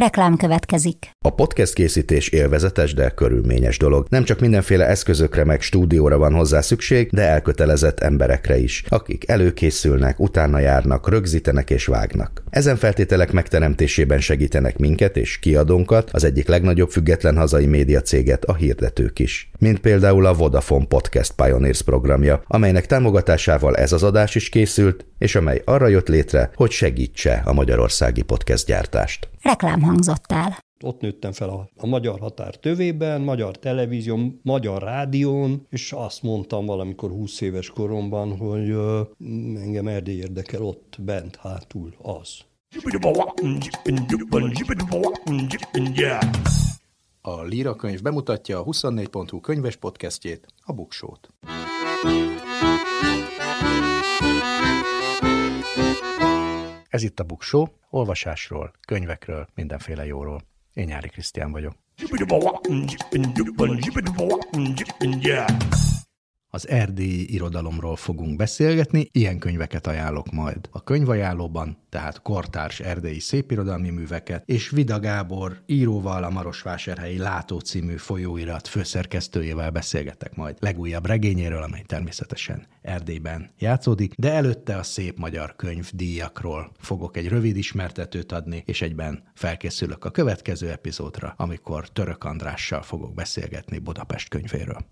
Reklám következik. A podcast készítés élvezetes, de körülményes dolog. Nem csak mindenféle eszközökre meg stúdióra van hozzá szükség, de elkötelezett emberekre is, akik előkészülnek, utána járnak, rögzítenek és vágnak. Ezen feltételek megteremtésében segítenek minket és kiadónkat, az egyik legnagyobb független hazai média céget, a hirdetők is. Mint például a Vodafone Podcast Pioneers programja, amelynek támogatásával ez az adás is készült, és amely arra jött létre, hogy segítse a magyarországi podcast gyártást. Reklám hangzott el. Ott nőttem fel a, a magyar határ tövében, magyar televízión, magyar rádión, és azt mondtam valamikor 20 éves koromban, hogy ö, engem Erdély érdekel ott bent, hátul az. A Líra könyv bemutatja a 24.hu könyves podcastjét, a Buksót. Ez itt a Buksó, olvasásról, könyvekről, mindenféle jóról. Én Nyári Krisztián vagyok. Az erdélyi irodalomról fogunk beszélgetni, ilyen könyveket ajánlok majd. A könyvajánlóban tehát kortárs erdélyi szépirodalmi műveket, és Vida Gábor íróval a Marosvásárhelyi Látó című folyóirat főszerkesztőjével beszélgetek majd legújabb regényéről, amely természetesen Erdélyben játszódik, de előtte a szép magyar könyv fogok egy rövid ismertetőt adni, és egyben felkészülök a következő epizódra, amikor Török Andrással fogok beszélgetni Budapest könyvéről.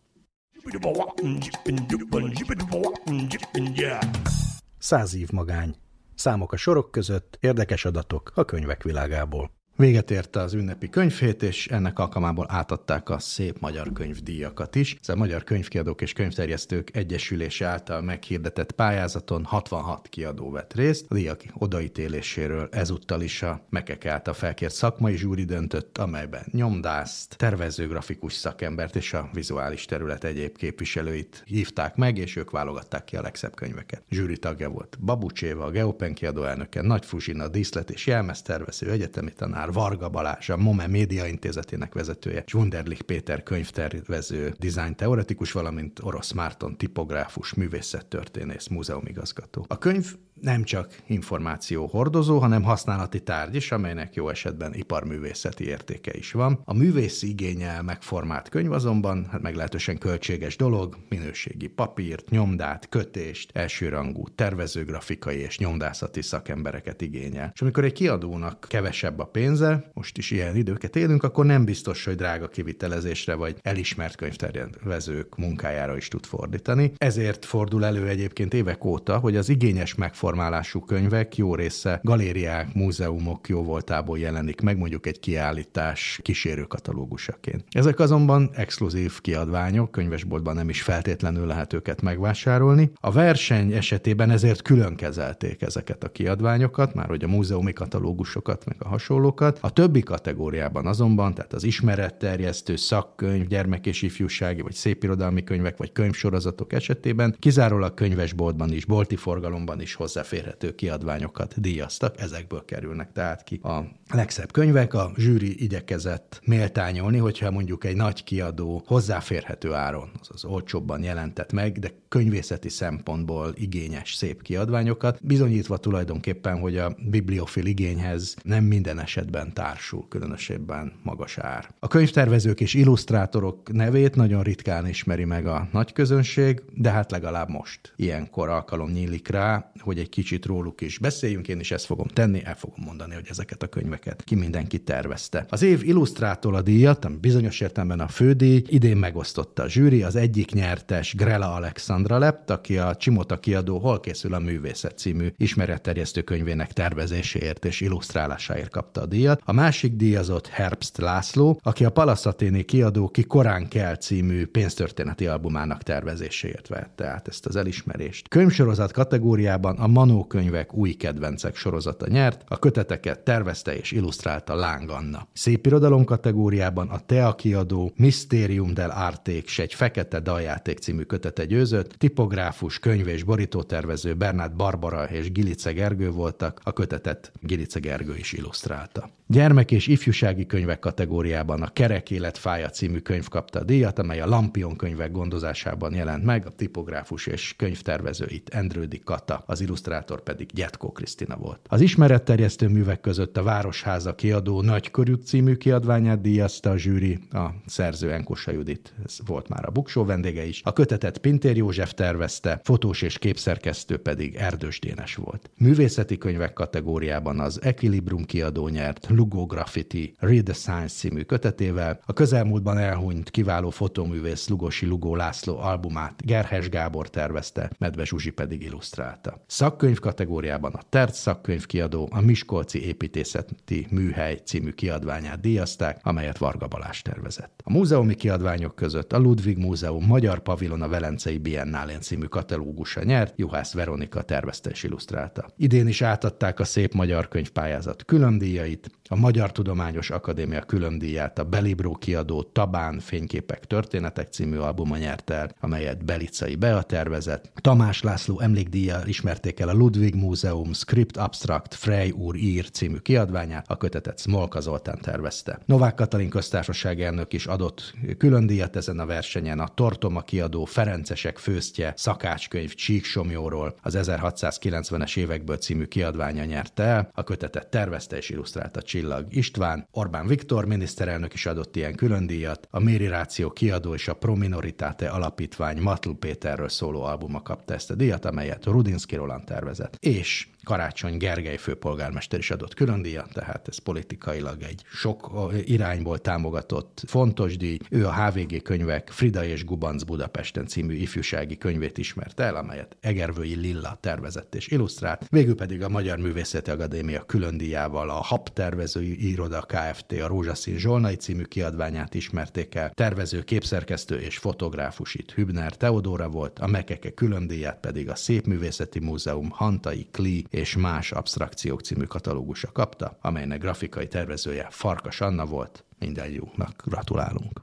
Száz év magány. Számok a sorok között, érdekes adatok a könyvek világából. Véget érte az ünnepi könyvhét, és ennek alkalmából átadták a szép magyar könyvdíjakat is. Ez a Magyar Könyvkiadók és Könyvterjesztők Egyesülése által meghirdetett pályázaton 66 kiadó vett részt. A díjak odaítéléséről ezúttal is a Mekek által felkért szakmai zsúri döntött, amelyben nyomdászt, tervező grafikus szakembert és a vizuális terület egyéb képviselőit hívták meg, és ők válogatták ki a legszebb könyveket. Zsűri tagja volt Babucs Éva, a Geopen kiadó elnöke, Nagy Fuzsina, díszlet és jelmeztervező, egyetemi tanár, tanár Varga Balázs, a MOME Média Intézetének vezetője, és Wunderlich Péter könyvtervező, design teoretikus, valamint Orosz Márton tipográfus, művészettörténész, múzeumigazgató. A könyv nem csak információ hordozó, hanem használati tárgy is, amelynek jó esetben iparművészeti értéke is van. A művész igényel megformált könyv azonban hát meglehetősen költséges dolog, minőségi papírt, nyomdát, kötést, elsőrangú tervezőgrafikai és nyomdászati szakembereket igényel. És amikor egy kiadónak kevesebb a pénze, most is ilyen időket élünk, akkor nem biztos, hogy drága kivitelezésre vagy elismert könyvtervezők munkájára is tud fordítani. Ezért fordul elő egyébként évek óta, hogy az igényes megformált formálású könyvek jó része galériák, múzeumok jó voltából jelenik meg, mondjuk egy kiállítás kísérő katalógusaként. Ezek azonban exkluzív kiadványok, könyvesboltban nem is feltétlenül lehet őket megvásárolni. A verseny esetében ezért külön kezelték ezeket a kiadványokat, már hogy a múzeumi katalógusokat, meg a hasonlókat. A többi kategóriában azonban, tehát az ismeretterjesztő, szakkönyv, gyermek és ifjúsági, vagy szépirodalmi könyvek, vagy könyvsorozatok esetében kizárólag könyvesboltban is, bolti forgalomban is hozzá hozzáférhető kiadványokat díjaztak, ezekből kerülnek tehát ki a legszebb könyvek. A zsűri igyekezett méltányolni, hogyha mondjuk egy nagy kiadó hozzáférhető áron, azaz olcsóbban jelentett meg, de könyvészeti szempontból igényes, szép kiadványokat, bizonyítva tulajdonképpen, hogy a bibliofil igényhez nem minden esetben társul, különösebben magas ár. A könyvtervezők és illusztrátorok nevét nagyon ritkán ismeri meg a nagy közönség, de hát legalább most ilyenkor alkalom nyílik rá, hogy egy kicsit róluk is beszéljünk, én is ezt fogom tenni, el fogom mondani, hogy ezeket a könyveket ki mindenki tervezte. Az év illusztrátor a díjat, ami bizonyos értelemben a fődíj, idén megosztotta a zsűri, az egyik nyertes Grela Alexandra lett, aki a Csimota kiadó Hol készül a művészet című ismeretterjesztő könyvének tervezéséért és illusztrálásáért kapta a díjat. A másik díjazott Herbst László, aki a Palaszaténi kiadó Ki korán kell című pénztörténeti albumának tervezéséért vette át ezt az elismerést. Könyvsorozat kategóriában a Manó könyvek új kedvencek sorozata nyert, a köteteket tervezte és illusztrálta Láng Anna. Szépirodalom kategóriában a Tea kiadó Mysterium del Arték s egy Fekete Daljáték című kötete győzött, tipográfus, könyv és borítótervező Bernát Barbara és Gilice Gergő voltak, a kötetet Gilice Gergő is illusztrálta. Gyermek és ifjúsági könyvek kategóriában a Kerek élet fája című könyv kapta a díjat, amely a Lampion könyvek gondozásában jelent meg, a tipográfus és könyvtervező itt Endrődi Kata, az illusztráció illusztrátor pedig Gyetko Krisztina volt. Az ismeretterjesztő művek között a Városháza kiadó Nagykörű című kiadványát díjazta a zsűri, a szerző Enkosa Judit, ez volt már a buksó vendége is. A kötetet Pintér József tervezte, fotós és képszerkesztő pedig Erdős Dénes volt. Művészeti könyvek kategóriában az Equilibrum kiadó nyert Lugo Graffiti Read című kötetével, a közelmúltban elhunyt kiváló fotóművész Lugosi Lugó László albumát Gerhes Gábor tervezte, Medve Zsuzsi pedig illusztrálta. Szakkönyv kategóriában a Terc szakkönyv a Miskolci Építészeti Műhely című kiadványát díjazták, amelyet Varga Balázs tervezett. A múzeumi kiadványok között a Ludwig Múzeum Magyar Pavilon a Velencei Biennálén című katalógusa nyert, Juhász Veronika tervezte és illusztrálta. Idén is átadták a Szép Magyar Könyvpályázat különdíjait, a Magyar Tudományos Akadémia különdíját a Belibro kiadó Tabán Fényképek Történetek című albuma nyerte el, amelyet Belicai Bea tervezett. Tamás László emlékdíjjal ismerték el a Ludwig Múzeum Script Abstract Frey úr ír című kiadványát, a kötetet Smolka Zoltán tervezte. Novák Katalin köztársaság elnök is adott különdíjat ezen a versenyen, a Tortoma kiadó Ferencesek főztje szakácskönyv Csíksomjóról az 1690-es évekből című kiadványa nyerte el, a kötetet tervezte és illusztrálta Csillag István, Orbán Viktor miniszterelnök is adott ilyen különdíjat, a Méri Ráció kiadó és a Prominoritate alapítvány Matl Péterről szóló albuma kapta ezt a díjat, amelyet Rudinski Roland tervezett. És Karácsony Gergely főpolgármester is adott külön díjat, tehát ez politikailag egy sok irányból támogatott fontos díj. Ő a HVG könyvek Frida és Gubanc Budapesten című ifjúsági könyvét ismert el, amelyet Egervői Lilla tervezett és illusztrált. Végül pedig a Magyar Művészeti Akadémia külön díjával a HAP tervezői iroda Kft. a Rózsaszín Zsolnai című kiadványát ismerték el. Tervező, képszerkesztő és fotográfus itt Hübner Teodóra volt, a Mekeke külön díját pedig a Szépművészeti Múzeum Hantai Kli és más abstrakciók című katalógusa kapta, amelynek grafikai tervezője Farkas Anna volt. Mindennyiunknak gratulálunk.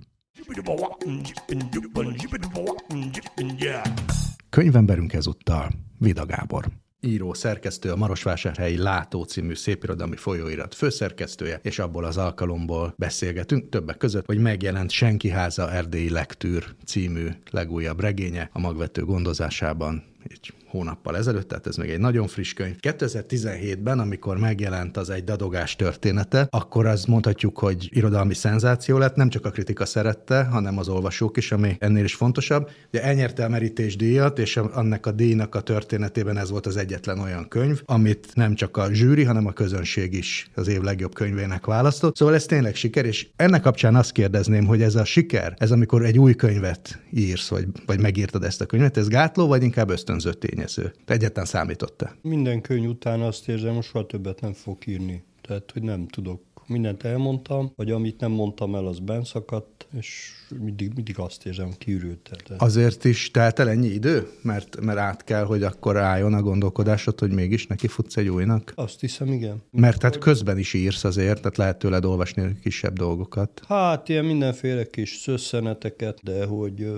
Könyvemberünk ezúttal Vida Gábor író, szerkesztő, a Marosvásárhelyi Látó című szépirodalmi folyóirat főszerkesztője, és abból az alkalomból beszélgetünk többek között, hogy megjelent Senki háza erdélyi lektűr című legújabb regénye a magvető gondozásában egy hónappal ezelőtt, tehát ez még egy nagyon friss könyv. 2017-ben, amikor megjelent az egy dadogás története, akkor az mondhatjuk, hogy irodalmi szenzáció lett, nem csak a kritika szerette, hanem az olvasók is, ami ennél is fontosabb. De elnyerte a merítés díjat, és annak a díjnak a történetében ez volt az egyetlen olyan könyv, amit nem csak a zsűri, hanem a közönség is az év legjobb könyvének választott. Szóval ez tényleg siker, és ennek kapcsán azt kérdezném, hogy ez a siker, ez amikor egy új könyvet írsz, vagy, vagy megírtad ezt a könyvet, ez gátló, vagy inkább ösztönző tényező? Tényező. Te egyetlen számította? Minden könyv után azt érzem, most soha többet nem fog írni. Tehát, hogy nem tudok mindent elmondtam, vagy amit nem mondtam el, az benszakadt, és mindig, mindig azt érzem, kiürült. Tehát... Azért is telt el ennyi idő? Mert, mert át kell, hogy akkor álljon a gondolkodásod, hogy mégis neki futsz egy újnak? Azt hiszem, igen. Mert tehát közben is írsz azért, tehát lehet tőled olvasni kisebb dolgokat. Hát ilyen mindenféle kis szösszeneteket, de hogy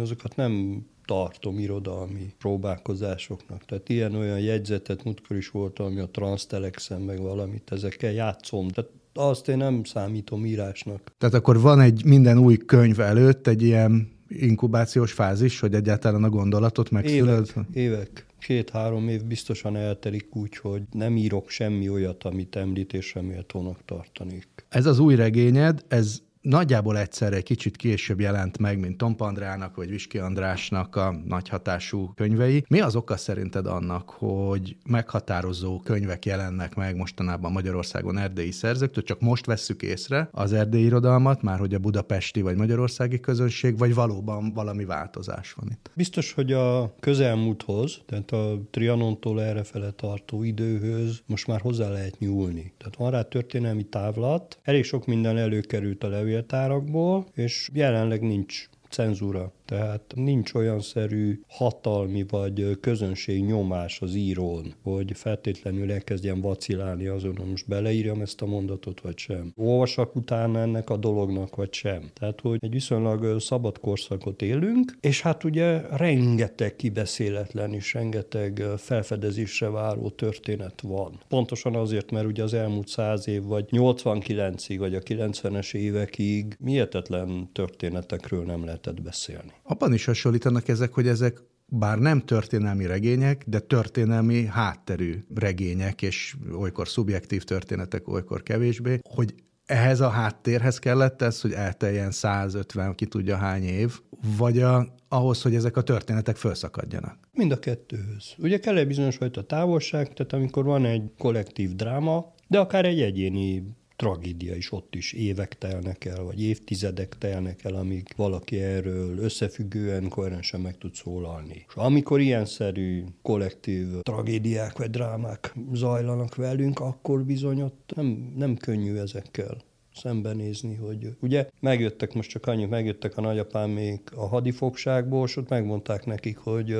azokat nem tartom irodalmi próbálkozásoknak. Tehát ilyen-olyan jegyzetet múltkor is volt, ami a Transtelexen, meg valamit, ezekkel játszom. Tehát azt én nem számítom írásnak. Tehát akkor van egy minden új könyv előtt egy ilyen inkubációs fázis, hogy egyáltalán a gondolatot megszülöd? Évek, évek. Két-három év biztosan eltelik úgy, hogy nem írok semmi olyat, amit említésre méltónak tartanék. Ez az új regényed, ez nagyjából egyszerre egy kicsit később jelent meg, mint Tom Pandrának vagy Viski Andrásnak a nagy hatású könyvei. Mi az oka szerinted annak, hogy meghatározó könyvek jelennek meg mostanában Magyarországon erdélyi szerzőktől, csak most vesszük észre az erdélyi irodalmat, már hogy a budapesti vagy magyarországi közönség, vagy valóban valami változás van itt? Biztos, hogy a közelmúlthoz, tehát a Trianontól errefele tartó időhöz most már hozzá lehet nyúlni. Tehát van rá történelmi távlat, elég sok minden előkerült a levél levéltárakból, és jelenleg nincs cenzúra. Tehát nincs olyan szerű hatalmi vagy közönség nyomás az írón, hogy feltétlenül elkezdjen vacilálni azon, hogy most beleírjam ezt a mondatot, vagy sem. Olvasak utána ennek a dolognak, vagy sem. Tehát, hogy egy viszonylag szabad korszakot élünk, és hát ugye rengeteg kibeszéletlen és rengeteg felfedezésre váró történet van. Pontosan azért, mert ugye az elmúlt száz év, vagy 89-ig, vagy a 90-es évekig mihetetlen történetekről nem lehetett beszélni. Abban is hasonlítanak ezek, hogy ezek bár nem történelmi regények, de történelmi hátterű regények, és olykor szubjektív történetek, olykor kevésbé, hogy ehhez a háttérhez kellett ez, hogy elteljen 150, ki tudja hány év, vagy a, ahhoz, hogy ezek a történetek felszakadjanak? Mind a kettőhöz. Ugye kell egy bizonyos fajta távolság, tehát amikor van egy kollektív dráma, de akár egy egyéni tragédia is ott is évek telnek el, vagy évtizedek telnek el, amíg valaki erről összefüggően, koherensen meg tud szólalni. És amikor ilyenszerű kollektív tragédiák vagy drámák zajlanak velünk, akkor bizony ott nem, nem könnyű ezekkel szembenézni, hogy ugye megjöttek, most csak annyit, megjöttek a nagyapám még a hadifogságból, és ott megmondták nekik, hogy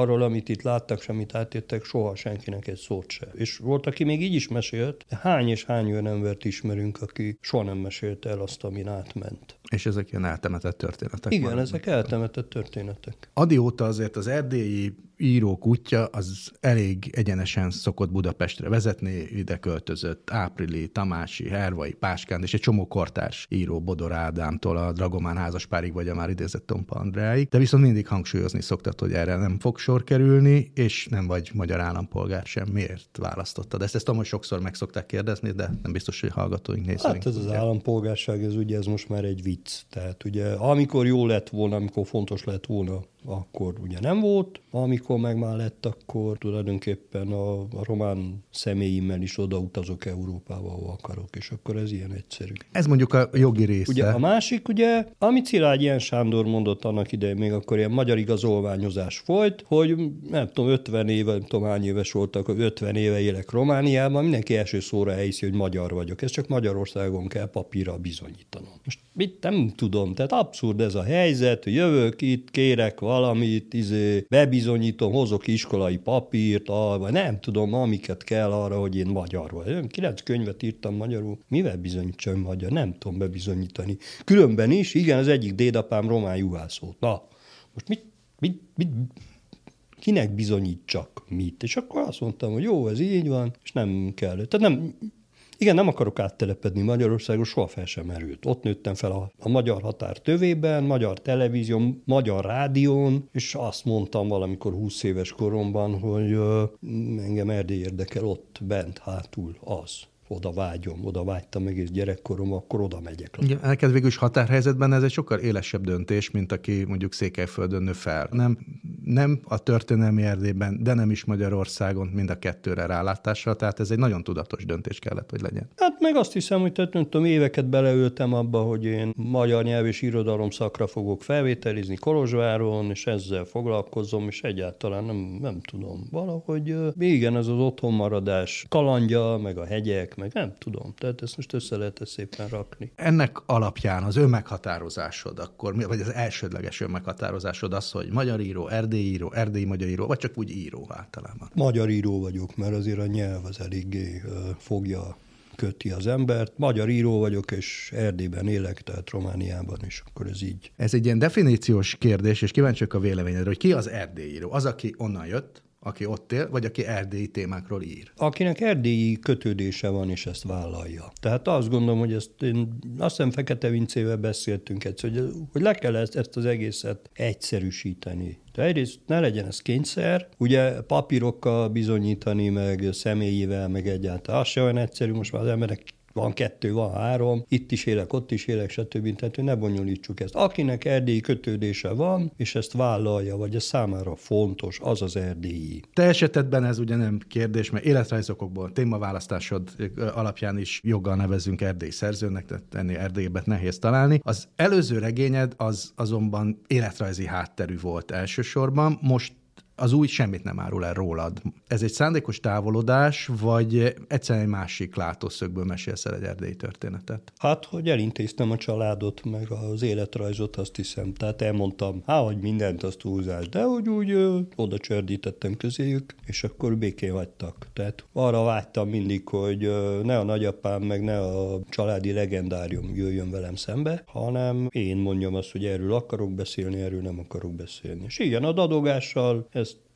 arról, amit itt láttak, semmit átjöttek, soha senkinek egy szót se. És volt, aki még így is mesélt, hány és hány olyan embert ismerünk, aki soha nem mesélte el azt, amin átment. És ezek ilyen eltemetett történetek. Igen, maradnak. ezek eltemetett történetek. Adióta azért az erdélyi írók útja az elég egyenesen szokott Budapestre vezetni, ide költözött Áprili, Tamási, Hervai, Páskán, és egy csomó kortárs író Bodor Ádámtól a Dragomán házaspárig, vagy a már idézett Tompa Andráig, de viszont mindig hangsúlyozni szoktat, hogy erre nem fog sor kerülni, és nem vagy magyar állampolgár sem. Miért választottad ezt? Ezt amúgy sokszor meg szokták kérdezni, de nem biztos, hogy hallgatóink nézőink. Hát ez az állampolgárság, ez ugye ez most már egy vicc. Tehát ugye amikor jó lett volna, amikor fontos lett volna akkor ugye nem volt, amikor meg már lett, akkor tulajdonképpen a, a román személyimmel is odautazok Európába, ahol akarok, és akkor ez ilyen egyszerű. Ez mondjuk a jogi része. Ugye a másik, ugye, amit Szilágy ilyen Sándor mondott annak idején, még akkor ilyen magyar igazolványozás volt, hogy nem tudom, 50 éve, nem tudom hány éves voltak, 50 éve élek Romániában, mindenki első szóra elhiszi, hogy magyar vagyok. Ez csak Magyarországon kell papírra bizonyítanom. Most mit nem tudom, tehát abszurd ez a helyzet, jövök itt, kérek valamit, izé, bebizonyítom, hozok iskolai papírt, vagy nem tudom, amiket kell arra, hogy én magyar vagyok. Kilenc könyvet írtam magyarul, mivel bizonyítsam magyar? Nem tudom bebizonyítani. Különben is, igen, az egyik dédapám román juhász volt. Na, most mit, mit, mit, kinek bizonyítsak mit? És akkor azt mondtam, hogy jó, ez így van, és nem kell. Tehát nem, igen, nem akarok áttelepedni Magyarországon, soha fel sem merült. Ott nőttem fel a, a magyar határ tövében, magyar televízión, magyar rádión, és azt mondtam valamikor 20 éves koromban, hogy ö, engem Erdély érdekel ott bent, hátul az oda vágyom, oda vágytam egész gyerekkorom, akkor oda megyek. Igen, neked végül is határhelyzetben ez egy sokkal élesebb döntés, mint aki mondjuk Székelyföldön nő fel. Nem, nem a történelmi Erdélyben, de nem is Magyarországon mind a kettőre rálátásra, tehát ez egy nagyon tudatos döntés kellett, hogy legyen. Hát meg azt hiszem, hogy tehát, nem tudom, éveket beleöltem abba, hogy én magyar nyelv és irodalom szakra fogok felvételizni Kolozsváron, és ezzel foglalkozom, és egyáltalán nem, nem tudom. Valahogy igen, ez az otthonmaradás kalandja, meg a hegyek, meg nem tudom. Tehát ezt most össze lehet ezt szépen rakni. Ennek alapján az önmeghatározásod akkor, vagy az elsődleges önmeghatározásod az, hogy magyar író, erdélyi író, erdélyi magyar író, vagy csak úgy író általában? Magyar író vagyok, mert azért a nyelv az eléggé fogja köti az embert. Magyar író vagyok, és Erdélyben élek, tehát Romániában is, akkor ez így. Ez egy ilyen definíciós kérdés, és kíváncsiak a véleményedre, hogy ki az erdélyíró? Az, aki onnan jött, aki ott él, vagy aki erdélyi témákról ír? Akinek erdélyi kötődése van, és ezt vállalja. Tehát azt gondolom, hogy ezt én azt hiszem Fekete Vincével beszéltünk egyszer, hogy, hogy le kell ezt, ezt az egészet egyszerűsíteni. De egyrészt ne legyen ez kényszer, ugye papírokkal bizonyítani, meg személyivel, meg egyáltalán. Az se olyan egyszerű, most már az emberek van kettő, van három, itt is élek, ott is élek, stb. Tehát ne bonyolítsuk ezt. Akinek erdélyi kötődése van, és ezt vállalja, vagy ez számára fontos, az az erdélyi. Te esetedben ez ugye nem kérdés, mert életrajzokokból, témaválasztásod alapján is joggal nevezünk erdély szerzőnek, tehát ennél erdélybet nehéz találni. Az előző regényed az azonban életrajzi hátterű volt elsősorban, most az új semmit nem árul el rólad. Ez egy szándékos távolodás, vagy egyszerűen egy másik látószögből mesélsz el egy erdélyi történetet? Hát, hogy elintéztem a családot, meg az életrajzot, azt hiszem. Tehát elmondtam, hát, hogy mindent azt túlzás, de hogy úgy ö, oda csördítettem közéjük, és akkor békén hagytak. Tehát arra vágytam mindig, hogy ö, ne a nagyapám, meg ne a családi legendárium jöjjön velem szembe, hanem én mondjam azt, hogy erről akarok beszélni, erről nem akarok beszélni. És igen, a dadogással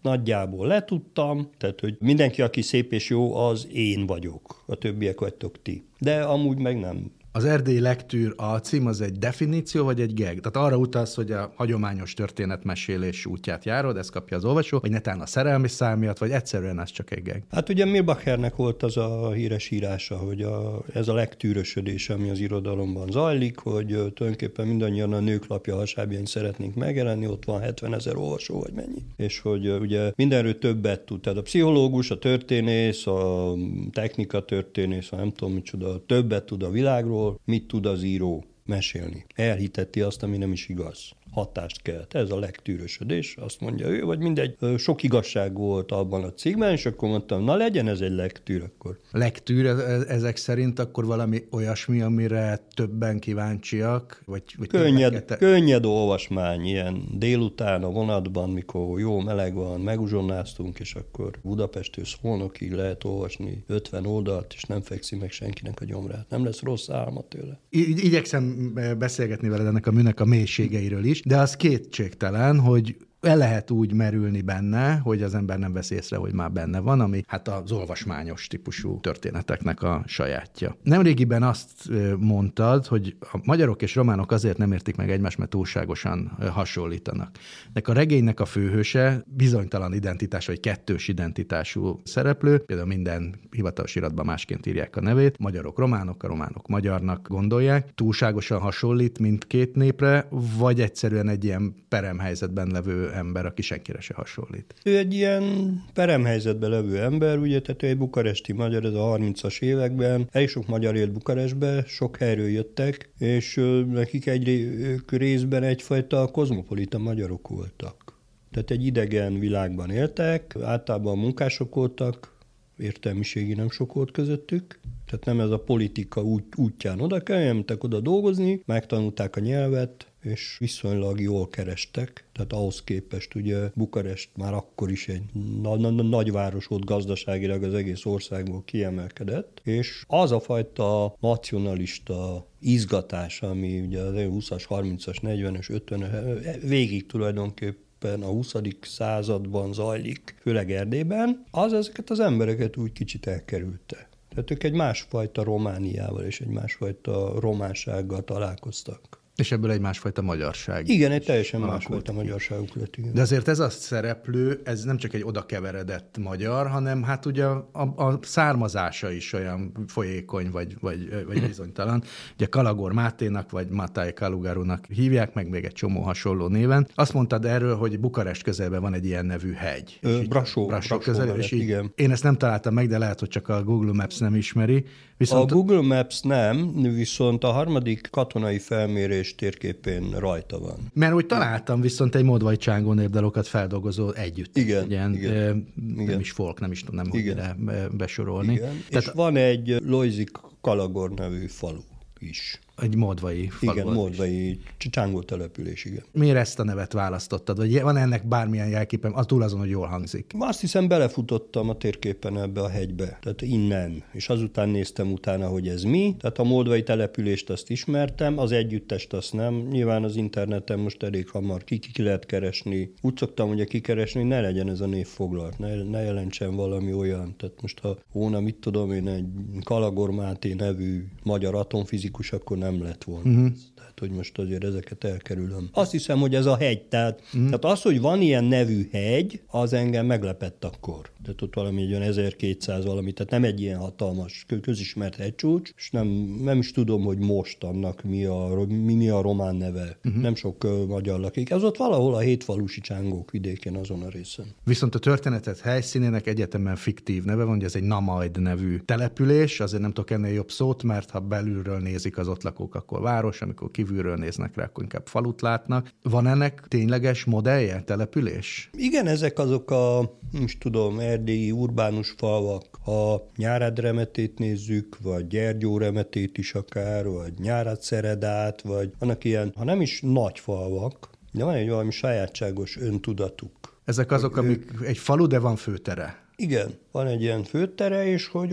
nagyjából letudtam, tehát hogy mindenki, aki szép és jó, az én vagyok, a többiek vagytok ti. De amúgy meg nem. Az erdélyi lektűr a cím az egy definíció, vagy egy geg? Tehát arra utalsz, hogy a hagyományos történetmesélés útját járod, ezt kapja az olvasó, vagy netán a szerelmi szám miatt, vagy egyszerűen ez csak egy geg? Hát ugye Milbachernek volt az a híres írása, hogy a, ez a legtűrösödés, ami az irodalomban zajlik, hogy tulajdonképpen mindannyian a nők lapja hasábján szeretnénk megjelenni, ott van 70 ezer olvasó, vagy mennyi. És hogy ugye mindenről többet tud. Tehát a pszichológus, a történész, a technika történész, a nem tudom micsoda, többet tud a világról, mit tud az író mesélni. Elhitetti azt, ami nem is igaz hatást kelt. Ez a legtűrösödés, azt mondja ő, vagy mindegy, sok igazság volt abban a cikkben, és akkor mondtam, na legyen ez egy legtűr akkor. Legtűr ezek szerint akkor valami olyasmi, amire többen kíváncsiak? Vagy, vagy könnyed, többekete... könnyed olvasmány, ilyen délután a vonatban, mikor jó meleg van, meguzsonnáztunk, és akkor Budapestől Szolnokig lehet olvasni 50 oldalt, és nem fekszi meg senkinek a gyomrát. Nem lesz rossz álma tőle. I- igyekszem beszélgetni veled ennek a műnek a mélységeiről is, de az kétségtelen, hogy el lehet úgy merülni benne, hogy az ember nem vesz észre, hogy már benne van, ami hát az olvasmányos típusú történeteknek a sajátja. Nemrégiben azt mondtad, hogy a magyarok és románok azért nem értik meg egymást, mert túlságosan hasonlítanak. Nek a regénynek a főhőse bizonytalan identitás, vagy kettős identitású szereplő, például minden hivatalos iratban másként írják a nevét, magyarok románok, a románok magyarnak gondolják, túlságosan hasonlít mindkét népre, vagy egyszerűen egy ilyen peremhelyzetben levő ember, aki senkire se hasonlít. Ő egy ilyen peremhelyzetben levő ember, ugye, tehát ő egy bukaresti magyar, ez a 30-as években. Elég sok magyar élt Bukarestbe, sok helyről jöttek, és nekik egy ők részben egyfajta kozmopolita magyarok voltak. Tehát egy idegen világban éltek, általában munkások voltak, értelmiségi nem sok volt közöttük, tehát nem ez a politika út, útján oda kell, oda dolgozni, megtanulták a nyelvet, és viszonylag jól kerestek, tehát ahhoz képest ugye Bukarest már akkor is egy na- na- nagyváros volt gazdaságilag az egész országból kiemelkedett, és az a fajta nacionalista izgatás, ami ugye az 20-as, 30-as, 40-es, 50-es, végig tulajdonképpen a 20. században zajlik, főleg Erdélyben, az ezeket az embereket úgy kicsit elkerülte. Tehát ők egy másfajta Romániával és egy másfajta románsággal találkoztak. És ebből egy másfajta magyarság. Igen, egy teljesen másfajta magyarságuk lett. Igen. De azért ez a szereplő, ez nem csak egy oda keveredett magyar, hanem hát ugye a, a származása is olyan folyékony vagy, vagy, vagy bizonytalan. Ugye Kalagor Máténak vagy Matály Kalugarunak hívják, meg még egy csomó hasonló néven. Azt mondtad erről, hogy Bukarest közelben van egy ilyen nevű hegy. Ö, Brasó. Brasó, Brasó közel, és így, igen. Én ezt nem találtam meg, de lehet, hogy csak a Google Maps nem ismeri. Viszont... A Google Maps nem, viszont a harmadik katonai felmérés térképén rajta van. Mert úgy találtam viszont egy Modvai Csángó népdalokat feldolgozó együtt. Igen. Ilyen, igen, nem igen. is folk, nem is tudom, nem igen. besorolni. Igen. Tehát... És van egy Loizik Kalagor nevű falu is. Egy modvai falu. Igen, modvai csángó település, igen. Miért ezt a nevet választottad? Vagy van ennek bármilyen jelképem, az túl azon, hogy jól hangzik? Azt hiszem belefutottam a térképen ebbe a hegybe, tehát innen, és azután néztem utána, hogy ez mi. Tehát a moldvai települést azt ismertem, az együttest azt nem. Nyilván az interneten most elég hamar ki, ki lehet keresni. Úgy szoktam ugye kikeresni, hogy ne legyen ez a név foglalt, ne, ne jelentsen valami olyan. Tehát most ha hóna, mit tudom én, egy Kalagor Máté nevű magyar atomfizikus, akkor nem nem lett volna. Uh-huh. Hogy most azért ezeket elkerülöm. Azt hiszem, hogy ez a hegy, tehát, uh-huh. tehát az, hogy van ilyen nevű hegy, az engem meglepett akkor. Tehát ott valami egy olyan 1200 valami, tehát nem egy ilyen hatalmas, közismert hegycsúcs, és nem, nem is tudom, hogy most annak mi a, mi, mi a román neve. Uh-huh. Nem sok uh, magyar lakik. Ez ott valahol a hétfalusi csángók vidékén azon a részen. Viszont a történetet helyszínének egyetemen fiktív neve van, hogy ez egy Namajd nevű település, azért nem tudok ennél jobb szót, mert ha belülről nézik az ott lakók, akkor város, amikor kívülről néznek rá, akkor inkább falut látnak. Van ennek tényleges modellje, település? Igen, ezek azok a, most tudom, erdélyi urbánus falvak, ha Nyárád remetét nézzük, vagy Gyergyó remetét is akár, vagy Nyárad Szeredát, vagy vannak ilyen, ha nem is nagy falvak, de van egy valami sajátságos öntudatuk. Ezek azok, amik egy falu, de van főtere. Igen, van egy ilyen főtere, és hogy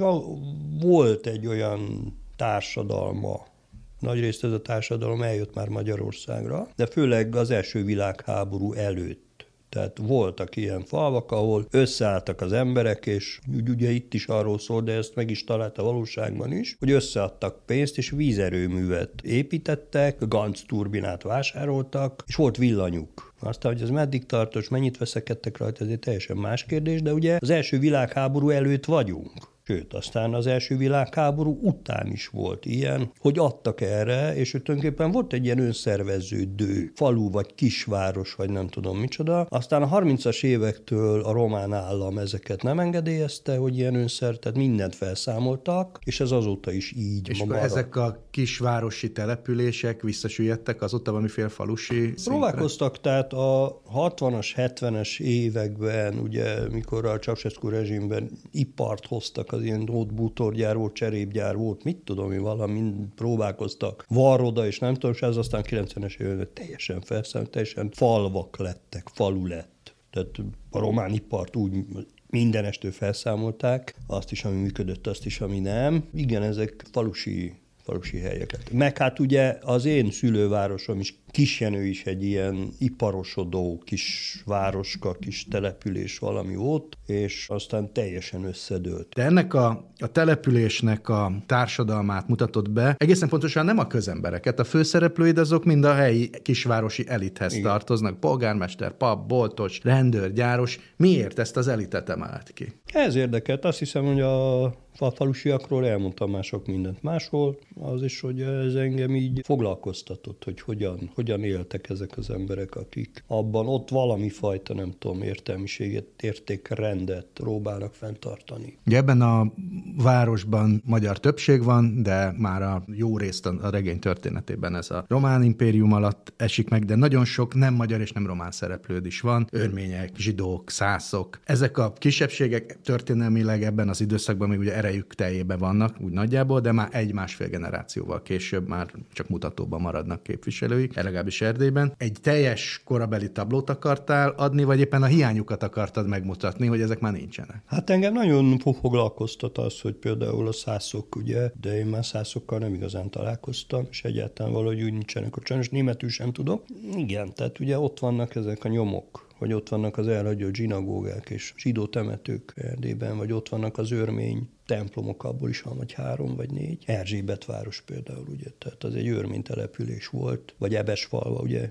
volt egy olyan társadalma, nagyrészt ez a társadalom eljött már Magyarországra, de főleg az első világháború előtt Tehát voltak ilyen falvak, ahol összeálltak az emberek, és ugye itt is arról szól, de ezt meg is talált a valóságban is, hogy összeadtak pénzt, és vízerőművet építettek, ganc turbinát vásároltak, és volt villanyuk. Aztán, hogy ez meddig tartos, mennyit veszekedtek rajta, ez egy teljesen más kérdés, de ugye az első világháború előtt vagyunk. Sőt, aztán az első világháború után is volt ilyen, hogy adtak erre, és tulajdonképpen volt egy ilyen önszerveződő falu, vagy kisváros, vagy nem tudom micsoda. Aztán a 30-as évektől a román állam ezeket nem engedélyezte, hogy ilyen önszer, tehát mindent felszámoltak, és ez azóta is így És akkor ezek a kisvárosi települések visszasüllyedtek azóta valamiféle falusi szintre? Próbálkoztak, tehát a 60-as, 70-es években, ugye, mikor a Ceausescu rezsimben ipart hoztak az ilyen ott bútorgyár volt, cserépgyár volt, mit tudom mi valami, próbálkoztak. Varroda, és nem tudom, és ez aztán 90-es években teljesen felszámolt, teljesen falvak lettek, falu lett. Tehát a román ipart úgy mindenestől felszámolták, azt is, ami működött, azt is, ami nem. Igen, ezek falusi falusi helyeket. Meg hát ugye az én szülővárosom is Kisjenő is egy ilyen iparosodó kis városka, kis település valami ott, és aztán teljesen összedőlt. De ennek a, a településnek a társadalmát mutatott be, egészen pontosan nem a közembereket, a főszereplőid azok mind a helyi kisvárosi elithez Igen. tartoznak, polgármester, pap, boltos, rendőr, gyáros. Miért ezt az elitet emelt ki? Ez érdekelt. Azt hiszem, hogy a a falusiakról elmondtam már sok mindent máshol, az is, hogy ez engem így foglalkoztatott, hogy hogyan, hogyan éltek ezek az emberek, akik abban ott valami fajta, nem tudom, értelmiséget, értékrendet próbálnak fenntartani. Ugye ebben a városban magyar többség van, de már a jó részt a regény történetében ez a román impérium alatt esik meg, de nagyon sok nem magyar és nem román szereplőd is van, örmények, zsidók, szászok. Ezek a kisebbségek történelmileg ebben az időszakban még ugye erejük teljében vannak, úgy nagyjából, de már egy-másfél generációval később már csak mutatóban maradnak képviselőik, legalábbis Erdélyben. Egy teljes korabeli tablót akartál adni, vagy éppen a hiányukat akartad megmutatni, hogy ezek már nincsenek? Hát engem nagyon foglalkoztat az, hogy például a szászok, ugye, de én már szászokkal nem igazán találkoztam, és egyáltalán valahogy úgy nincsenek a csanos, németül sem tudok. Igen, tehát ugye ott vannak ezek a nyomok, vagy ott vannak az elhagyott zsinagógák és zsidó temetők Erdélyben, vagy ott vannak az örmény templomok, abból is van vagy három vagy négy. Erzsébet város például, ugye, tehát az egy örmény település volt, vagy Ebesfalva, ugye,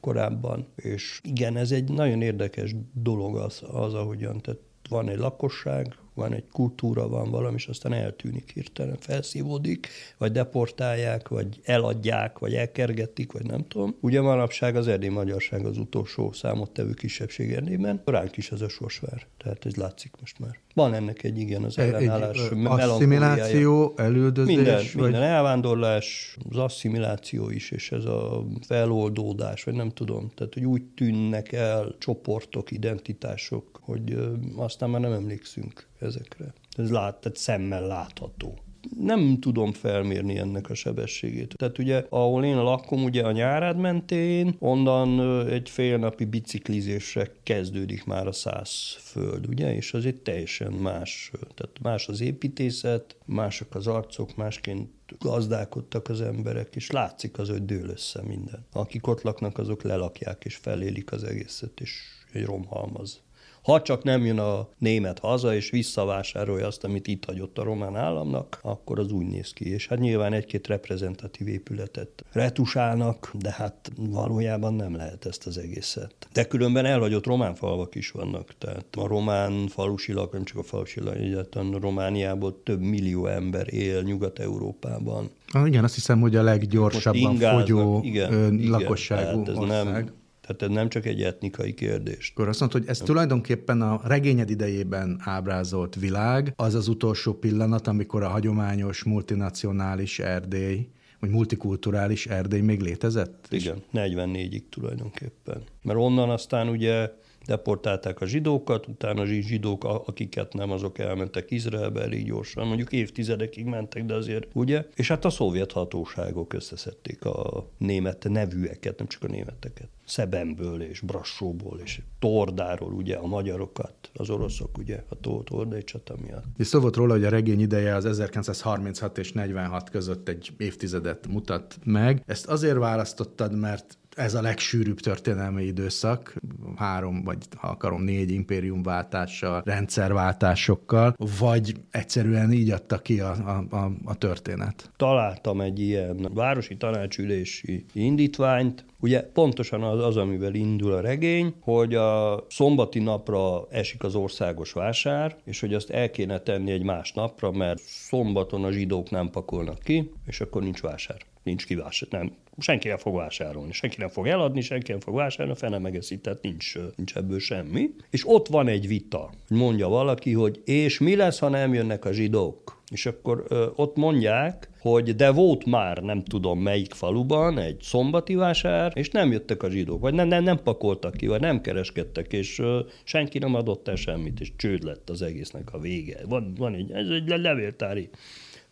korábban, és igen, ez egy nagyon érdekes dolog az, az ahogyan, tehát van egy lakosság, van egy kultúra, van valami, és aztán eltűnik hirtelen, felszívódik, vagy deportálják, vagy eladják, vagy elkergetik, vagy nem tudom. Ugye manapság az erdély magyarság az utolsó számottevő kisebbség Erdélyben, ránk is ez a sorsvár. Tehát ez látszik most már. Van ennek egy igen az ellenállás. Egy asszimiláció, elődözés? Minden, vagy... minden elvándorlás, az asszimiláció is, és ez a feloldódás, vagy nem tudom. Tehát, hogy úgy tűnnek el csoportok, identitások, hogy aztán már nem emlékszünk ezekre. Ez lát, tehát szemmel látható nem tudom felmérni ennek a sebességét. Tehát ugye, ahol én lakom, ugye a nyárád mentén, onnan egy fél napi biciklizésre kezdődik már a száz föld, ugye, és az egy teljesen más, tehát más az építészet, mások az arcok, másként gazdálkodtak az emberek, és látszik az, hogy dől össze minden. Akik ott laknak, azok lelakják és felélik az egészet, és egy romhalmaz. Ha csak nem jön a német haza, és visszavásárolja azt, amit itt hagyott a román államnak, akkor az úgy néz ki. És hát nyilván egy-két reprezentatív épületet retusálnak, de hát valójában nem lehet ezt az egészet. De különben elhagyott román falvak is vannak. Tehát a román falusilag, nem csak a falusilag, egyáltalán Romániából több millió ember él Nyugat-Európában. Ah, igen, azt hiszem, hogy a leggyorsabban fogyó igen, lakosságú igen, ország. Nem, tehát ez nem csak egy etnikai kérdés. Akkor azt mondod, hogy ez nem. tulajdonképpen a regényed idejében ábrázolt világ, az az utolsó pillanat, amikor a hagyományos multinacionális Erdély vagy multikulturális Erdély még létezett? Igen, 44-ig tulajdonképpen. Mert onnan aztán ugye deportálták a zsidókat, utána a zsidók, akiket nem, azok elmentek Izraelbe elég gyorsan, mondjuk évtizedekig mentek, de azért, ugye? És hát a szovjet hatóságok összeszedték a német nevűeket, nem csak a németeket. Szebemből és Brassóból és Tordáról, ugye a magyarokat, az oroszok, ugye a Tordai csata miatt. És szó volt róla, hogy a regény ideje az 1936 és 46 között egy évtizedet mutat meg. Ezt azért választottad, mert ez a legsűrűbb történelmi időszak, három vagy ha akarom négy impériumváltással, rendszerváltásokkal, vagy egyszerűen így adta ki a, a, a, a történet? Találtam egy ilyen városi tanácsülési indítványt, Ugye pontosan az, az, amivel indul a regény, hogy a szombati napra esik az országos vásár, és hogy azt el kéne tenni egy más napra, mert szombaton a zsidók nem pakolnak ki, és akkor nincs vásár. Nincs kivásár, nem, senki nem fog vásárolni, senki nem fog eladni, senki nem fog vásárolni, a fene megeszi, tehát nincs, nincs ebből semmi. És ott van egy vita, mondja valaki, hogy és mi lesz, ha nem jönnek a zsidók? És akkor ö, ott mondják, hogy de volt már nem tudom melyik faluban egy szombati vásár, és nem jöttek a zsidók, vagy nem, nem, nem pakoltak ki, vagy nem kereskedtek, és ö, senki nem adott el semmit, és csőd lett az egésznek a vége. Van, van egy, ez egy levéltári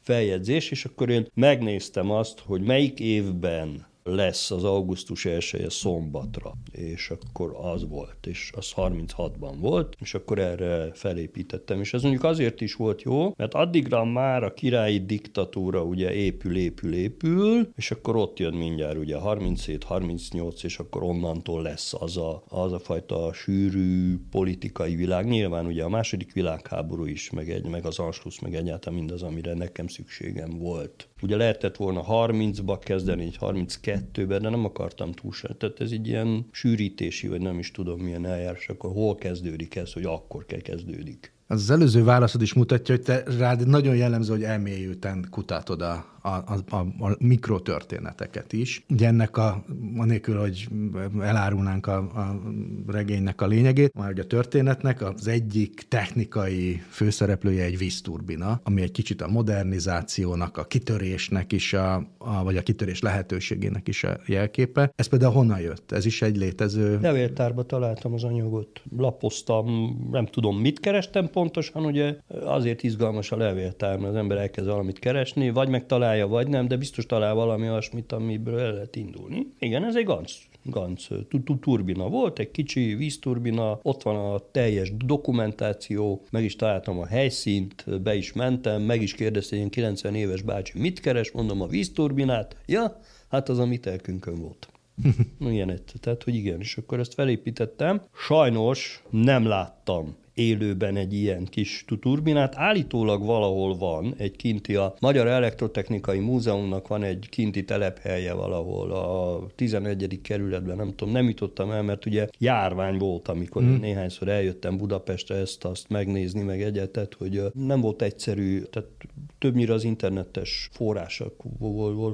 feljegyzés, és akkor én megnéztem azt, hogy melyik évben lesz az augusztus 1 szombatra, és akkor az volt, és az 36-ban volt, és akkor erre felépítettem, és ez mondjuk azért is volt jó, mert addigra már a királyi diktatúra ugye épül, épül, épül, és akkor ott jön mindjárt ugye 37, 38, és akkor onnantól lesz az a, az a fajta sűrű politikai világ. Nyilván ugye a második világháború is, meg, egy, meg az Anschluss, meg egyáltalán mindaz, amire nekem szükségem volt. Ugye lehetett volna 30-ba kezdeni, egy 32-ben, de nem akartam túlság. Tehát ez egy ilyen sűrítési, vagy nem is tudom milyen eljárás, akkor hol kezdődik ez, hogy akkor kell kezdődik. Az, előző válaszod is mutatja, hogy te rád nagyon jellemző, hogy elmélyülten kutatod a, a, a, a mikrotörténeteket is. Ugye ennek a, anélkül, hogy elárulnánk a, a regénynek a lényegét, már hogy a történetnek az egyik technikai főszereplője egy vízturbina, ami egy kicsit a modernizációnak, a kitörésnek is, a, a, vagy a kitörés lehetőségének is a jelképe. Ez például honnan jött? Ez is egy létező... Levéltárba találtam az anyagot, lapoztam, nem tudom mit kerestem pontosan, ugye azért izgalmas a levéltár, mert az ember elkezd valamit keresni, vagy megtalálja találja, vagy nem, de biztos talál valami olyasmit, amiből el lehet indulni. Igen, ez egy ganz Ganz turbina volt, egy kicsi vízturbina, ott van a teljes dokumentáció, meg is találtam a helyszínt, be is mentem, meg is kérdezte egy 90 éves bácsi, mit keres, mondom a vízturbinát, ja, hát az a mi telkünkön volt. Ilyen egy, tehát, hogy igen, és akkor ezt felépítettem. Sajnos nem láttam élőben egy ilyen kis turbinát. Állítólag valahol van egy kinti, a Magyar Elektrotechnikai Múzeumnak van egy kinti telephelye valahol a 11. kerületben, nem tudom, nem jutottam el, mert ugye járvány volt, amikor hmm. néhányszor eljöttem Budapestre ezt, azt megnézni, meg egyetet, hogy nem volt egyszerű, tehát többnyire az internetes források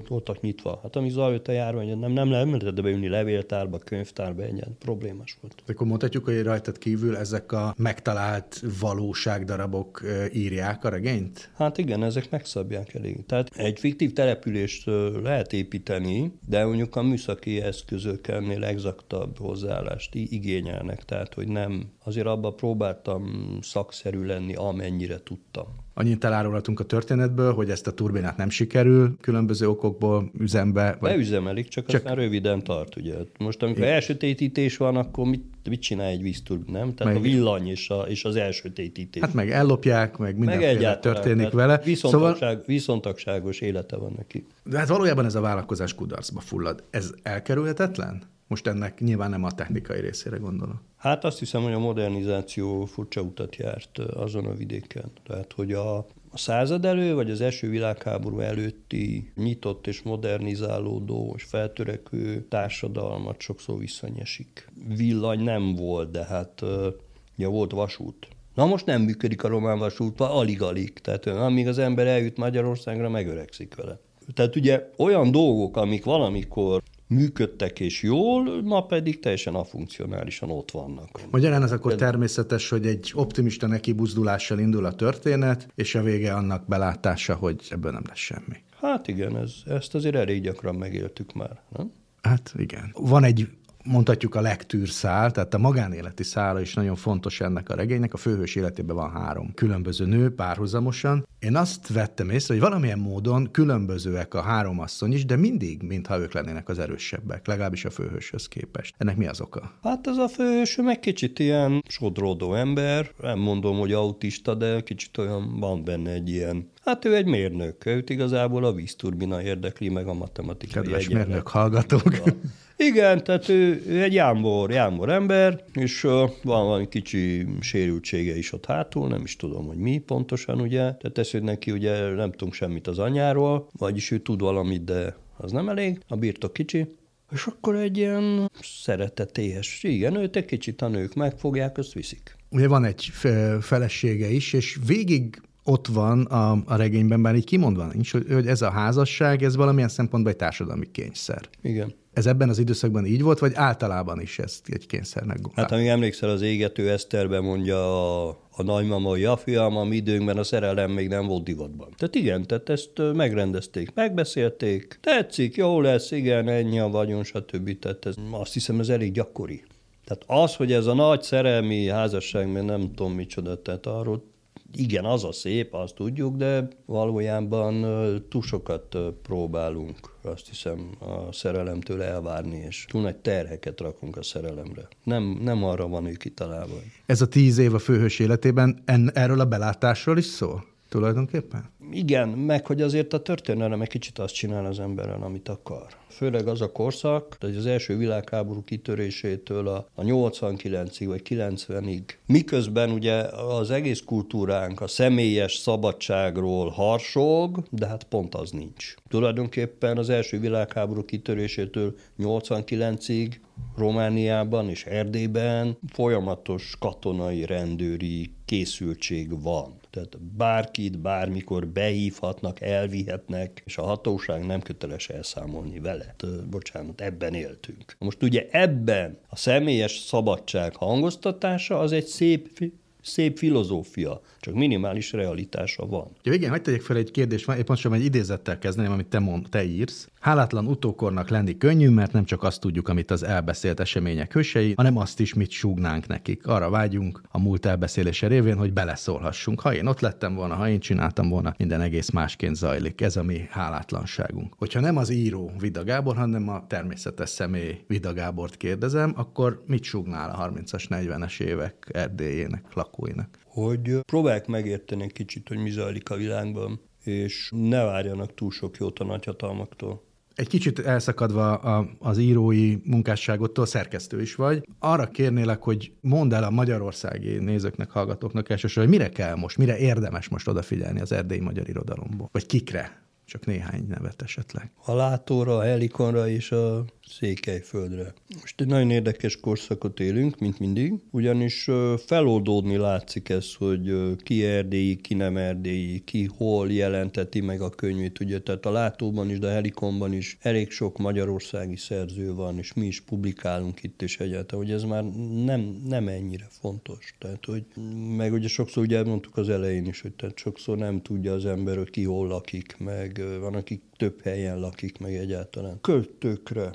voltak nyitva. Hát ami zajlott a járvány, nem, nem, nem lehetett beülni levéltárba, könyvtárba, egyen problémás volt. Akkor mondhatjuk, hogy rajtad kívül ezek a megtalált valóságdarabok írják a regényt? Hát igen, ezek megszabják elég. Tehát egy fiktív települést lehet építeni, de mondjuk a műszaki eszközök ennél exaktabb hozzáállást igényelnek, tehát hogy nem, azért abban próbáltam szakszerű lenni, amennyire tudtam. Annyit elárulhatunk a történetből, hogy ezt a turbinát nem sikerül különböző okokból üzembe. Vagy... Beüzemelik, csak, csak aztán röviden tart. Ugye. Most amikor Igen. elsötétítés van, akkor mit, mit csinál egy vízturbin, nem? Tehát meg... a villany és, a, és az elsötétítés. Hát meg ellopják, meg mindenféle meg történik vele. Viszontagság, szóval... Viszontagságos élete van neki. De hát valójában ez a vállalkozás kudarcba fullad. Ez elkerülhetetlen? Most ennek nyilván nem a technikai részére gondolom. Hát azt hiszem, hogy a modernizáció furcsa utat járt azon a vidéken. Tehát, hogy a, a század elő, vagy az első világháború előtti nyitott és modernizálódó és feltörekvő társadalmat sokszor visszanyesik. Villany nem volt, de hát ja, volt vasút. Na most nem működik a román vasút, alig-alig. Tehát amíg az ember eljut Magyarországra, megöregszik vele. Tehát ugye olyan dolgok, amik valamikor működtek és jól, ma pedig teljesen afunkcionálisan ott vannak. Magyarán ez akkor természetes, hogy egy optimista nekibuzdulással indul a történet, és a vége annak belátása, hogy ebből nem lesz semmi. Hát igen, ez, ezt azért elég gyakran megéltük már, nem? Hát igen. Van egy mondhatjuk a legtűrszál, tehát a magánéleti szála is nagyon fontos ennek a regénynek. A főhős életében van három különböző nő párhuzamosan. Én azt vettem észre, hogy valamilyen módon különbözőek a három asszony is, de mindig, mintha ők lennének az erősebbek, legalábbis a főhőshöz képest. Ennek mi az oka? Hát ez a főhős meg kicsit ilyen sodródó ember, nem mondom, hogy autista, de kicsit olyan van benne egy ilyen Hát ő egy mérnök, őt igazából a vízturbina érdekli, meg a matematikai Kedves mérnök hallgatók. Igen, tehát ő, ő egy jámbor, jámbor ember, és uh, van valami kicsi sérültsége is ott hátul, nem is tudom, hogy mi pontosan, ugye. Tehát ez, hogy neki ugye nem tudunk semmit az anyáról, vagyis ő tud valamit, de az nem elég, a birtok kicsi, és akkor egy ilyen szeretetéhes, igen, őt egy kicsit a nők megfogják, azt viszik. Ugye van egy felesége is, és végig ott van a, a regényben, bár így kimondva nincs, hogy, hogy ez a házasság, ez valamilyen szempontból egy társadalmi kényszer. Igen. Ez ebben az időszakban így volt, vagy általában is ezt egy kényszernek gondolt? Hát amíg emlékszel, az égető Eszterbe mondja a, a nagymama, hogy ja fiam, a mi időnkben a szerelem még nem volt divatban. Tehát igen, tehát ezt megrendezték, megbeszélték, tetszik, jó lesz, igen, ennyi a vagyon, stb. Tehát ez, azt hiszem, ez elég gyakori. Tehát az, hogy ez a nagy szerelmi házasság, mert nem tudom micsoda, tehát arról igen, az a szép, azt tudjuk, de valójában túl sokat próbálunk, azt hiszem, a szerelemtől elvárni, és túl nagy terheket rakunk a szerelemre. Nem, nem arra van ő kitalálva. Ez a tíz év a főhős életében en, erről a belátásról is szól? Tulajdonképpen? Igen, meg hogy azért a történelem egy kicsit azt csinál az emberrel, amit akar. Főleg az a korszak, hogy az első világháború kitörésétől a, a 89-ig vagy 90-ig, miközben ugye az egész kultúránk a személyes szabadságról harsog, de hát pont az nincs. Tulajdonképpen az első világháború kitörésétől 89-ig Romániában és Erdélyben folyamatos katonai rendőri készültség van. Tehát bárkit bármikor behívhatnak, elvihetnek, és a hatóság nem köteles elszámolni vele. Bocsánat, ebben éltünk. Most ugye ebben a személyes szabadság hangoztatása az egy szép szép filozófia, csak minimális realitása van. Ja, igen, hagyd tegyek fel egy kérdést, épp pontosan egy idézettel kezdeném, amit te, mond, te írsz. Hálátlan utókornak lenni könnyű, mert nem csak azt tudjuk, amit az elbeszélt események hősei, hanem azt is, mit súgnánk nekik. Arra vágyunk a múlt elbeszélése révén, hogy beleszólhassunk. Ha én ott lettem volna, ha én csináltam volna, minden egész másként zajlik. Ez a mi hálátlanságunk. Hogyha nem az író Vida Gábor, hanem a természetes személy Vida Gábort kérdezem, akkor mit súgnál a 30-as, 40-es évek Erdélyének lakóinak? Hogy próbálják megérteni egy kicsit, hogy mi zajlik a világban, és ne várjanak túl sok jót a nagyhatalmaktól egy kicsit elszakadva a, az írói munkásságottól szerkesztő is vagy. Arra kérnélek, hogy mondd el a magyarországi nézőknek, hallgatóknak elsősorban, hogy mire kell most, mire érdemes most odafigyelni az erdélyi magyar irodalomból, vagy kikre, csak néhány nevet esetleg. A látóra, a helikonra és a Székelyföldre. Most egy nagyon érdekes korszakot élünk, mint mindig, ugyanis feloldódni látszik ez, hogy ki erdélyi, ki nem erdélyi, ki hol jelenteti meg a könyvét, ugye, tehát a látóban is, de a helikonban is elég sok magyarországi szerző van, és mi is publikálunk itt, és egyáltalán, hogy ez már nem, nem ennyire fontos. Tehát, hogy meg ugye sokszor ugye elmondtuk az elején is, hogy tehát sokszor nem tudja az ember, hogy ki hol lakik, meg van, akik több helyen lakik, meg egyáltalán. Költőkre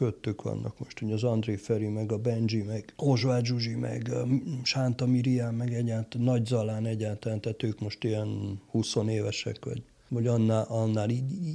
köttök vannak most, ugye az André Feri, meg a Benji, meg Ozsvát Zsuzsi, meg Sánta Miriam, meg egyáltalán Nagy Zalán egyáltalán, tehát ők most ilyen 20 évesek, vagy vagy annál, annál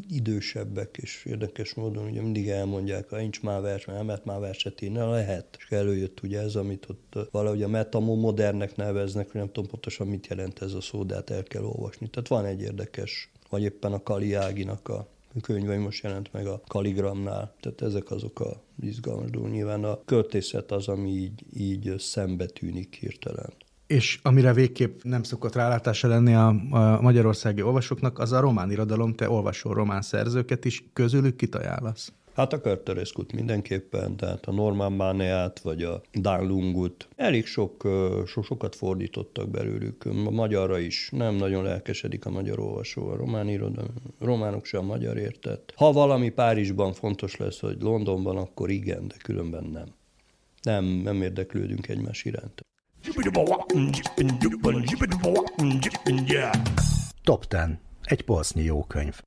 idősebbek, és érdekes módon ugye mindig elmondják, ha nincs már vers, mert mert már verset írni, lehet. És előjött ugye ez, amit ott valahogy a metamodernek neveznek, hogy nem tudom pontosan mit jelent ez a szó, de hát el kell olvasni. Tehát van egy érdekes, vagy éppen a Kali Áginak a könyve most jelent meg a Kaligramnál. Tehát ezek azok a izgalmas dolgok. Nyilván a költészet az, ami így, így szembe tűnik hirtelen. És amire végképp nem szokott rálátása lenni a, a magyarországi olvasóknak, az a román irodalom, te olvasol román szerzőket is, közülük kit ajánlasz? Hát a Körtöreszkut mindenképpen, tehát a Norman Máneát, vagy a Dan Lungut. Elég sok, so, sokat fordítottak belőlük, a magyarra is. Nem nagyon lelkesedik a magyar olvasó, a román irodalom, románok sem a magyar értett. Ha valami Párizsban fontos lesz, hogy Londonban, akkor igen, de különben nem. Nem, nem érdeklődünk egymás iránt. Top 10. Egy polsznyi jó könyv.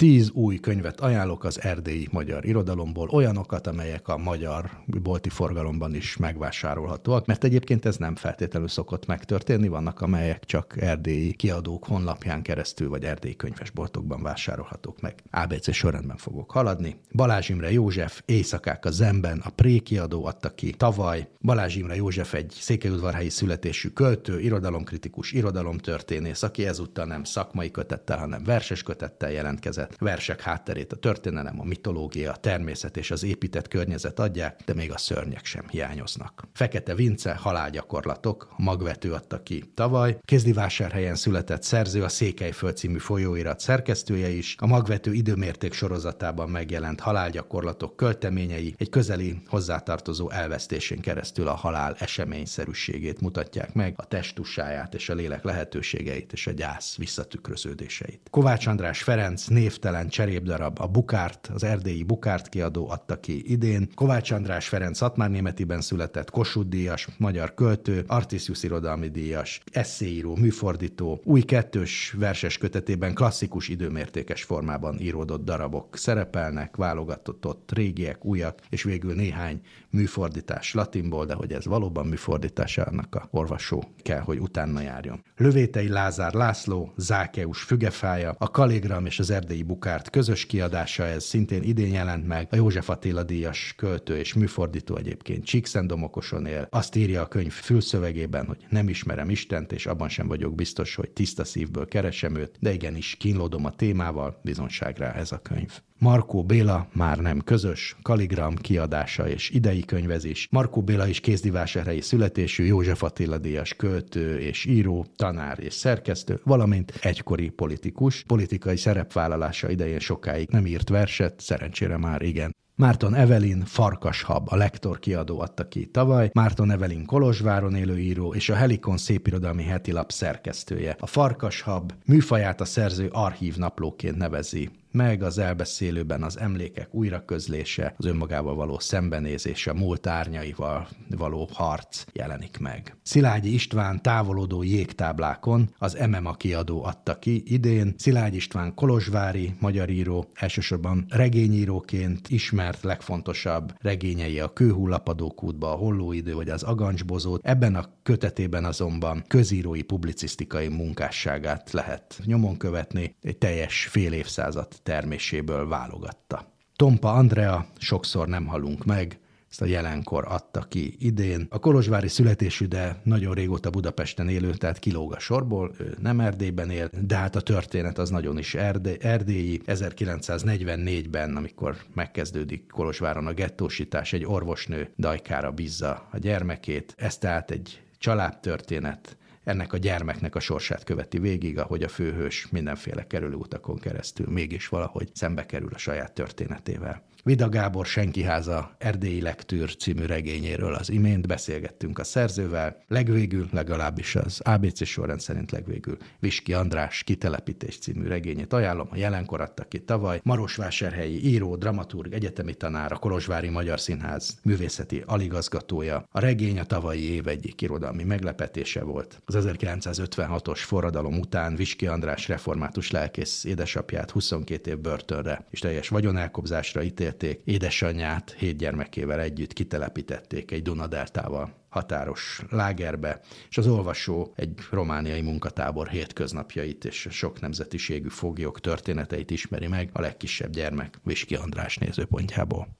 Tíz új könyvet ajánlok az erdélyi magyar irodalomból, olyanokat, amelyek a magyar bolti forgalomban is megvásárolhatóak, mert egyébként ez nem feltétlenül szokott megtörténni, vannak amelyek csak erdélyi kiadók honlapján keresztül, vagy erdélyi könyvesboltokban vásárolhatók meg. ABC sorrendben fogok haladni. Balázs Imre József, Éjszakák a Zemben, a Pré kiadó adta ki tavaly. Balázs Imre József egy székelyudvarhelyi születésű költő, irodalomkritikus, irodalomtörténész, aki ezúttal nem szakmai kötettel, hanem verses kötettel jelentkezett történetet, versek hátterét, a történelem, a mitológia, a természet és az épített környezet adják, de még a szörnyek sem hiányoznak. Fekete Vince, halálgyakorlatok, magvető adta ki tavaly, Kézdivásárhelyen született szerző, a Székelyföld című folyóirat szerkesztője is, a magvető időmérték sorozatában megjelent halálgyakorlatok költeményei egy közeli hozzátartozó elvesztésén keresztül a halál eseményszerűségét mutatják meg, a testussáját és a lélek lehetőségeit és a gyász visszatükröződéseit. Kovács András Ferenc névtelen cserépdarab a Bukárt, az erdélyi Bukárt kiadó adta ki idén. Kovács András Ferenc Szatmár Németiben született Kossuth díjas, magyar költő, Artisius irodalmi díjas, eszéíró, műfordító, új kettős verses kötetében klasszikus időmértékes formában íródott darabok szerepelnek, válogatott régiek, újak, és végül néhány műfordítás latinból, de hogy ez valóban műfordítás, annak a olvasó kell, hogy utána járjon. Lövétei Lázár László, Zákeus fügefája, a Kaligram és az erdélyi bukárt közös kiadása, ez szintén idén jelent meg, a József Attila díjas költő és műfordító egyébként Csíkszendomokoson él. Azt írja a könyv fülszövegében, hogy nem ismerem Istent, és abban sem vagyok biztos, hogy tiszta szívből keresem őt, de igenis kínlódom a témával, bizonságra ez a könyv. Markó Béla már nem közös, Kaligram kiadása és idei könyvezés. Markó Béla is kézdivásárhelyi születésű, József Attila díjas költő és író, tanár és szerkesztő, valamint egykori politikus. Politikai szerepvállalása idején sokáig nem írt verset, szerencsére már igen. Márton Evelin Farkashab, a lektor kiadó adta ki tavaly, Márton Evelin Kolozsváron élő író és a Helikon szépirodalmi hetilap szerkesztője. A Farkashab műfaját a szerző archív naplóként nevezi meg az elbeszélőben az emlékek újraközlése, az önmagával való szembenézése, múlt árnyaival való harc jelenik meg. Szilágyi István távolodó jégtáblákon az MMA kiadó adta ki idén. Szilágyi István kolozsvári magyar író, elsősorban regényíróként ismert legfontosabb regényei a Kőhullapadókútba, a Hollóidő vagy az Agancsbozót. Ebben a kötetében azonban közírói publicisztikai munkásságát lehet nyomon követni, egy teljes fél évszázad terméséből válogatta. Tompa Andrea, sokszor nem halunk meg, ezt a jelenkor adta ki idén. A Kolozsvári születésű, de nagyon régóta Budapesten élő, tehát kilóg a sorból, ő nem Erdélyben él, de hát a történet az nagyon is erdé- erdélyi. 1944-ben, amikor megkezdődik Kolozsváron a gettósítás, egy orvosnő dajkára bízza a gyermekét. Ez tehát egy családtörténet, ennek a gyermeknek a sorsát követi végig, ahogy a főhős mindenféle kerülőutakon keresztül mégis valahogy szembe kerül a saját történetével. Vida Gábor Senkiháza Erdélyi Lektűr című regényéről az imént beszélgettünk a szerzővel, legvégül legalábbis az ABC sorrend szerint legvégül Viski András Kitelepítés című regényét ajánlom, a jelenkor adta ki tavaly, Marosvásárhelyi író, dramaturg, egyetemi tanár, a Kolozsvári Magyar Színház művészeti aligazgatója. A regény a tavalyi év egyik irodalmi meglepetése volt. Az 1956-os forradalom után Viski András református lelkész édesapját 22 év börtönre és teljes vagyonelkobzásra ítélt ítélték, édesanyját hét gyermekével együtt kitelepítették egy Dunadeltával határos lágerbe, és az olvasó egy romániai munkatábor hétköznapjait és sok nemzetiségű foglyok történeteit ismeri meg a legkisebb gyermek Viski András nézőpontjából.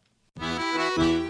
thank you